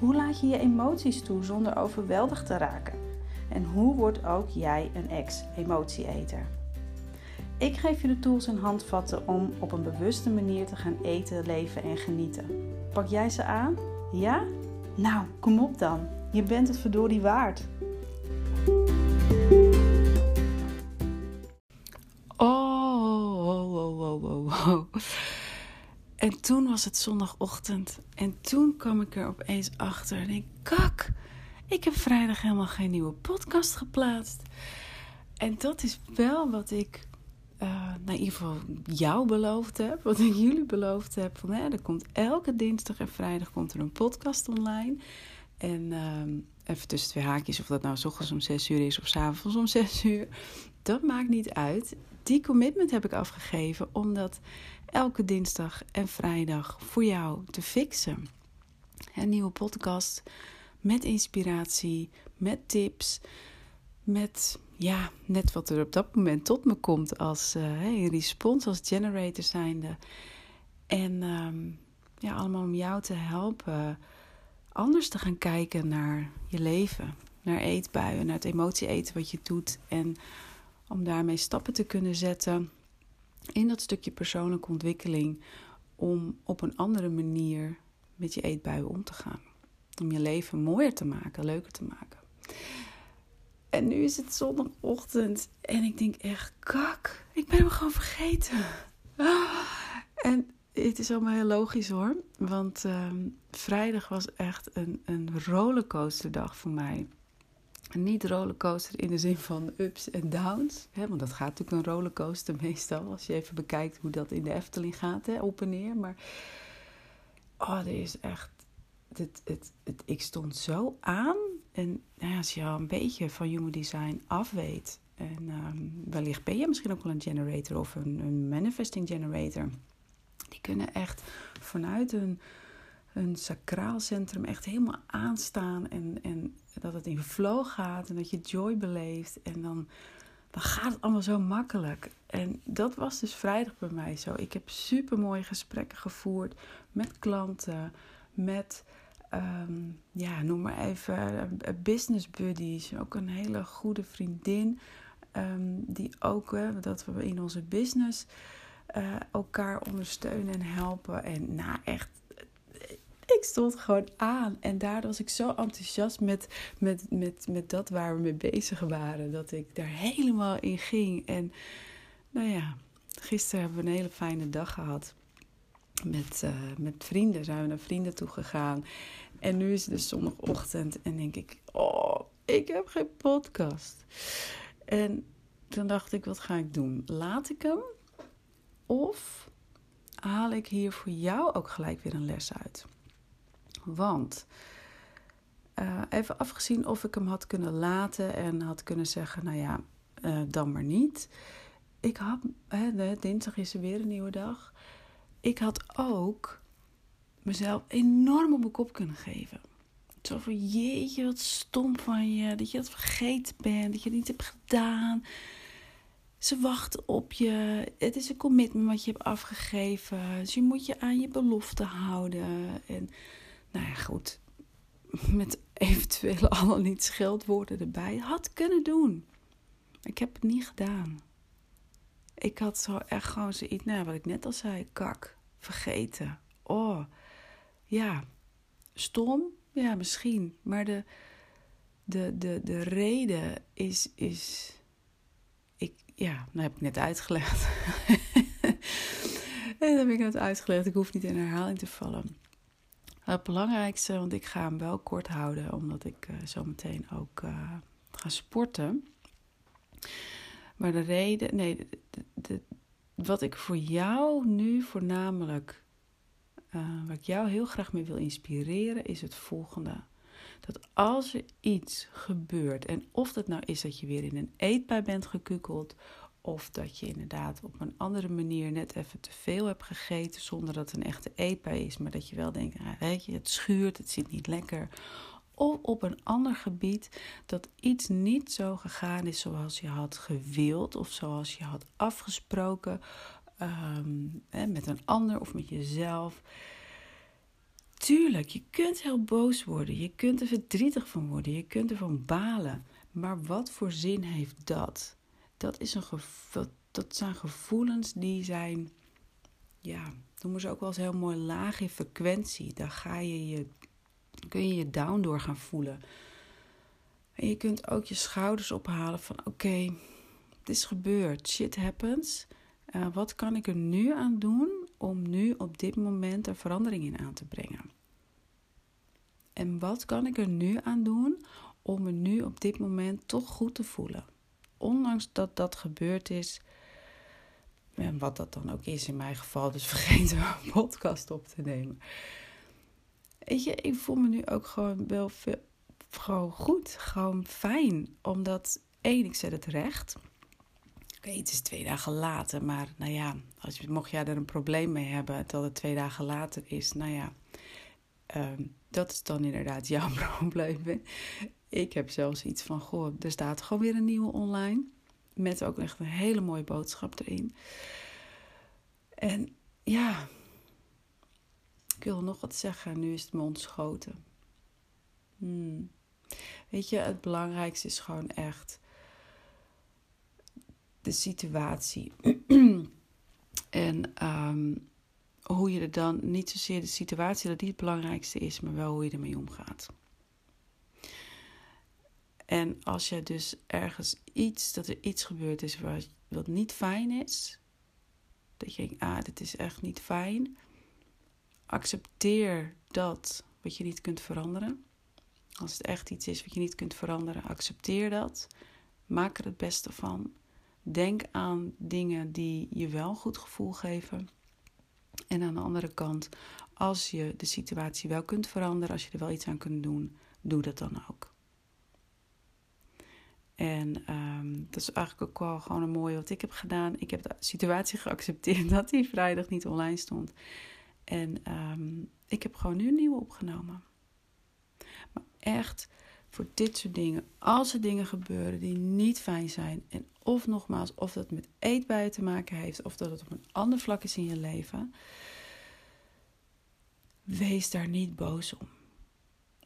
Hoe laat je je emoties toe zonder overweldigd te raken? En hoe wordt ook jij een ex-emotieeter? Ik geef je de tools en handvatten om op een bewuste manier te gaan eten, leven en genieten. Pak jij ze aan? Ja? Nou, kom op dan. Je bent het verdorie waard. En toen was het zondagochtend. En toen kwam ik er opeens achter. En ik, kak, ik heb vrijdag helemaal geen nieuwe podcast geplaatst. En dat is wel wat ik, uh, nou in ieder geval jou beloofd heb. Wat ik jullie beloofd heb. Van, hè, er komt elke dinsdag en vrijdag komt er een podcast online. En uh, even tussen twee haakjes, of dat nou s ochtends om zes uur is of s avonds om zes uur. Dat maakt niet uit. Die commitment heb ik afgegeven omdat elke dinsdag en vrijdag voor jou te fixen. Een nieuwe podcast met inspiratie, met tips, met ja, net wat er op dat moment tot me komt als uh, respons, als generator zijnde. En um, ja, allemaal om jou te helpen anders te gaan kijken naar je leven, naar eetbuien, naar het emotie eten wat je doet en om daarmee stappen te kunnen zetten in dat stukje persoonlijke ontwikkeling om op een andere manier met je eetbuien om te gaan. Om je leven mooier te maken, leuker te maken. En nu is het zondagochtend en ik denk echt, kak, ik ben hem gewoon vergeten. En het is allemaal heel logisch hoor, want uh, vrijdag was echt een, een rollercoasterdag voor mij niet rollercoaster in de zin van ups en downs. Hè, want dat gaat natuurlijk een rollercoaster meestal. Als je even bekijkt hoe dat in de Efteling gaat, hè, op en neer. Maar oh, er is echt. Het, het, ik stond zo aan. En nou ja, als je al een beetje van human design af weet. En um, wellicht ben je misschien ook wel een generator of een, een manifesting generator. Die kunnen echt vanuit een een sacraal centrum echt helemaal aanstaan. En, en dat het in flow gaat en dat je joy beleeft. En dan, dan gaat het allemaal zo makkelijk. En dat was dus vrijdag bij mij zo. Ik heb super mooie gesprekken gevoerd met klanten, met. Ehm, ja, noem maar even uh, business buddies. Ook een hele goede vriendin. Um, die ook, uh, dat we in onze business uh, elkaar ondersteunen en helpen. En nou, echt ik stond gewoon aan. En daardoor was ik zo enthousiast met, met, met, met dat waar we mee bezig waren. Dat ik daar helemaal in ging. En nou ja, gisteren hebben we een hele fijne dag gehad. Met, uh, met vrienden zijn we naar vrienden toe gegaan. En nu is het dus zondagochtend en denk ik, oh, ik heb geen podcast. En toen dacht ik, wat ga ik doen? Laat ik hem? Of haal ik hier voor jou ook gelijk weer een les uit? Want uh, even afgezien of ik hem had kunnen laten en had kunnen zeggen, nou ja, uh, dan maar niet. Ik had, hè, dinsdag is er weer een nieuwe dag. Ik had ook mezelf enorm op kunnen geven. Zo van, jeetje, wat stom van je. Dat je het vergeten bent, dat je het niet hebt gedaan. Ze wachten op je. Het is een commitment wat je hebt afgegeven. Dus je moet je aan je belofte houden. En nou ja, goed, met eventuele allemaal niet scheldwoorden erbij, had kunnen doen. Ik heb het niet gedaan. Ik had zo echt gewoon zoiets, nou wat ik net al zei, kak, vergeten. Oh, ja, stom, ja misschien, maar de, de, de, de reden is, is, ik, ja, nou heb ik net uitgelegd. dat heb ik net uitgelegd, ik hoef niet in herhaling te vallen. Het belangrijkste, want ik ga hem wel kort houden, omdat ik uh, zo meteen ook uh, ga sporten. Maar de reden, nee, de, wat ik voor jou nu voornamelijk uh, waar ik jou heel graag mee wil inspireren, is het volgende. Dat als er iets gebeurt, en of dat nou is dat je weer in een eetbui bent gekukeld, of dat je inderdaad op een andere manier net even te veel hebt gegeten zonder dat het een echte eetbui is, maar dat je wel denkt, ah, weet je, het schuurt, het zit niet lekker. Of op een ander gebied dat iets niet zo gegaan is zoals je had gewild of zoals je had afgesproken hè, met een ander of met jezelf. Tuurlijk, je kunt heel boos worden, je kunt er verdrietig van worden, je kunt ervan balen. Maar wat voor zin heeft dat? Dat, is een dat zijn gevoelens die zijn, ja, noemen ze ook wel eens heel mooi laag in frequentie. Daar ga je je, kun je je down door gaan voelen. En je kunt ook je schouders ophalen van oké, het is gebeurd, shit happens. Uh, wat kan ik er nu aan doen om nu op dit moment er verandering in aan te brengen? En wat kan ik er nu aan doen om me nu op dit moment toch goed te voelen? Ondanks dat dat gebeurd is, en wat dat dan ook is in mijn geval, dus vergeet een podcast op te nemen. Weet je, ik voel me nu ook gewoon wel veel, gewoon goed, gewoon fijn, omdat één, ik zet het recht. Oké, het is twee dagen later, maar nou ja, als je, mocht jij er een probleem mee hebben dat het twee dagen later is, nou ja, ehm, dat is dan inderdaad jouw probleem. Ik heb zelfs iets van, goh, er staat gewoon weer een nieuwe online. Met ook echt een hele mooie boodschap erin. En ja, ik wil nog wat zeggen, nu is het me ontschoten. Hmm. Weet je, het belangrijkste is gewoon echt de situatie. en um, hoe je er dan, niet zozeer de situatie dat die het belangrijkste is, maar wel hoe je ermee omgaat. En als je dus ergens iets, dat er iets gebeurd is wat, wat niet fijn is, dat je denkt, ah, dit is echt niet fijn, accepteer dat wat je niet kunt veranderen. Als het echt iets is wat je niet kunt veranderen, accepteer dat. Maak er het beste van. Denk aan dingen die je wel goed gevoel geven. En aan de andere kant, als je de situatie wel kunt veranderen, als je er wel iets aan kunt doen, doe dat dan ook. En um, dat is eigenlijk ook wel gewoon een mooie wat ik heb gedaan. Ik heb de situatie geaccepteerd dat die vrijdag niet online stond. En um, ik heb gewoon nu een nieuwe opgenomen. Maar echt voor dit soort dingen. Als er dingen gebeuren die niet fijn zijn. En of nogmaals, of dat met eetbuien te maken heeft. Of dat het op een ander vlak is in je leven. Wees daar niet boos om.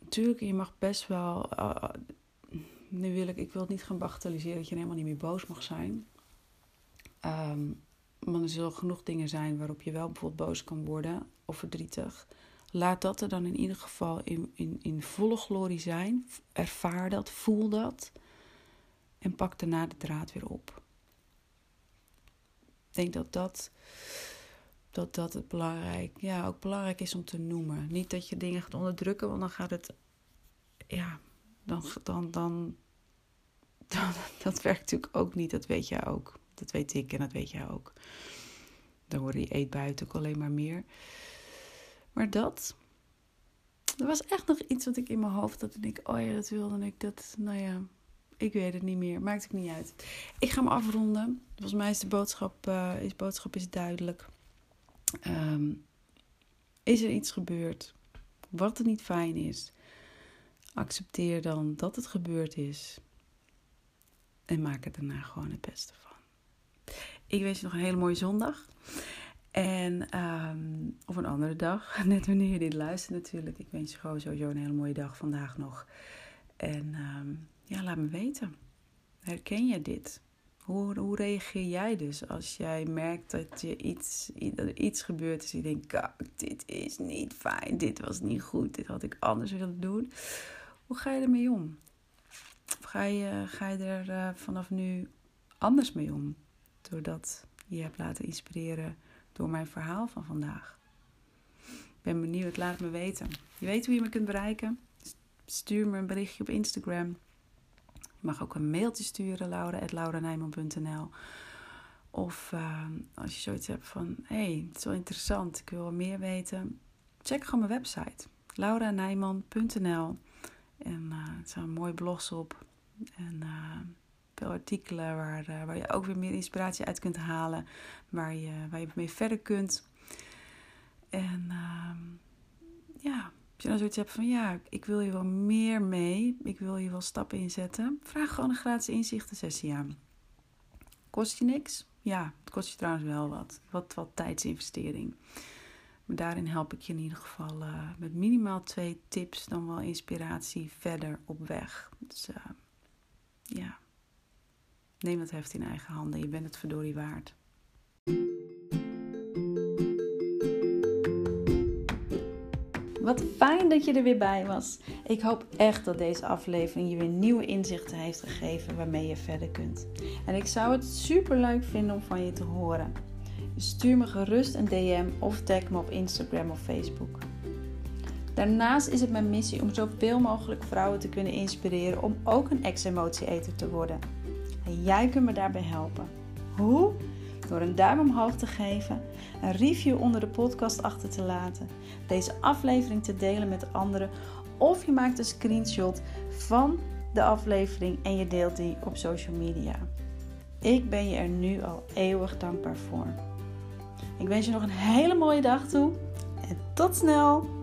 Natuurlijk, je mag best wel. Uh, nu wil ik, ik wil het niet gaan bagatelliseren dat je helemaal niet meer boos mag zijn. Um, want er zullen genoeg dingen zijn waarop je wel bijvoorbeeld boos kan worden of verdrietig. Laat dat er dan in ieder geval in, in, in volle glorie zijn. Ervaar dat, voel dat. En pak daarna de draad weer op. Ik denk dat dat, dat, dat het belangrijk, ja, ook belangrijk is om te noemen. Niet dat je dingen gaat onderdrukken, want dan gaat het. Ja, dan, dan, dan, dan, dat werkt natuurlijk ook niet. Dat weet jij ook. Dat weet ik en dat weet jij ook. Dan worden die eetbuiten ook alleen maar meer. Maar dat, er was echt nog iets wat ik in mijn hoofd had. En ik, oh ja, dat wilde ik. Dat, nou ja, ik weet het niet meer. Maakt het niet uit. Ik ga me afronden. Volgens mij is de boodschap, uh, is, boodschap is duidelijk. Um, is er iets gebeurd wat er niet fijn is? Accepteer dan dat het gebeurd is. En maak er daarna gewoon het beste van. Ik wens je nog een hele mooie zondag. En, um, of een andere dag, net wanneer je dit luistert natuurlijk. Ik wens je gewoon sowieso een hele mooie dag vandaag nog. En um, ja, laat me weten. Herken je dit? Hoe, hoe reageer jij dus als jij merkt dat, je iets, dat er iets gebeurt is en je denkt, dit is niet fijn, dit was niet goed, dit had ik anders willen doen. Hoe ga je ermee om? Of ga je, ga je er uh, vanaf nu anders mee om? Doordat je hebt laten inspireren door mijn verhaal van vandaag. Ik ben benieuwd, laat me weten. Je weet hoe je me kunt bereiken. Stuur me een berichtje op Instagram. Je mag ook een mailtje sturen, laura.lauranijman.nl Of uh, als je zoiets hebt van, hé, hey, het is wel interessant, ik wil meer weten. check gewoon mijn website. lauranijman.nl En uh, er staan mooie blogs op. En uh, veel artikelen waar, uh, waar je ook weer meer inspiratie uit kunt halen. Waar je, waar je mee verder kunt. En ehm, ja, als je nou zoiets hebt van ja, ik wil je wel meer mee. Ik wil je wel stappen inzetten. Vraag gewoon een gratis inzichtensessie aan. Kost je niks? Ja, het kost je trouwens wel wat. Wat, wat tijdsinvestering. Maar daarin help ik je in ieder geval uh, met minimaal twee tips, dan wel inspiratie verder op weg. Dus uh, ja, neem het heft in eigen handen. Je bent het verdorie waard. Wat fijn dat je er weer bij was. Ik hoop echt dat deze aflevering je weer nieuwe inzichten heeft gegeven waarmee je verder kunt. En ik zou het super leuk vinden om van je te horen. Stuur me gerust een DM of tag me op Instagram of Facebook. Daarnaast is het mijn missie om zoveel mogelijk vrouwen te kunnen inspireren om ook een ex-emotie-eter te worden. En jij kunt me daarbij helpen. Hoe? Door een duim omhoog te geven, een review onder de podcast achter te laten, deze aflevering te delen met anderen of je maakt een screenshot van de aflevering en je deelt die op social media. Ik ben je er nu al eeuwig dankbaar voor. Ik wens je nog een hele mooie dag toe en tot snel!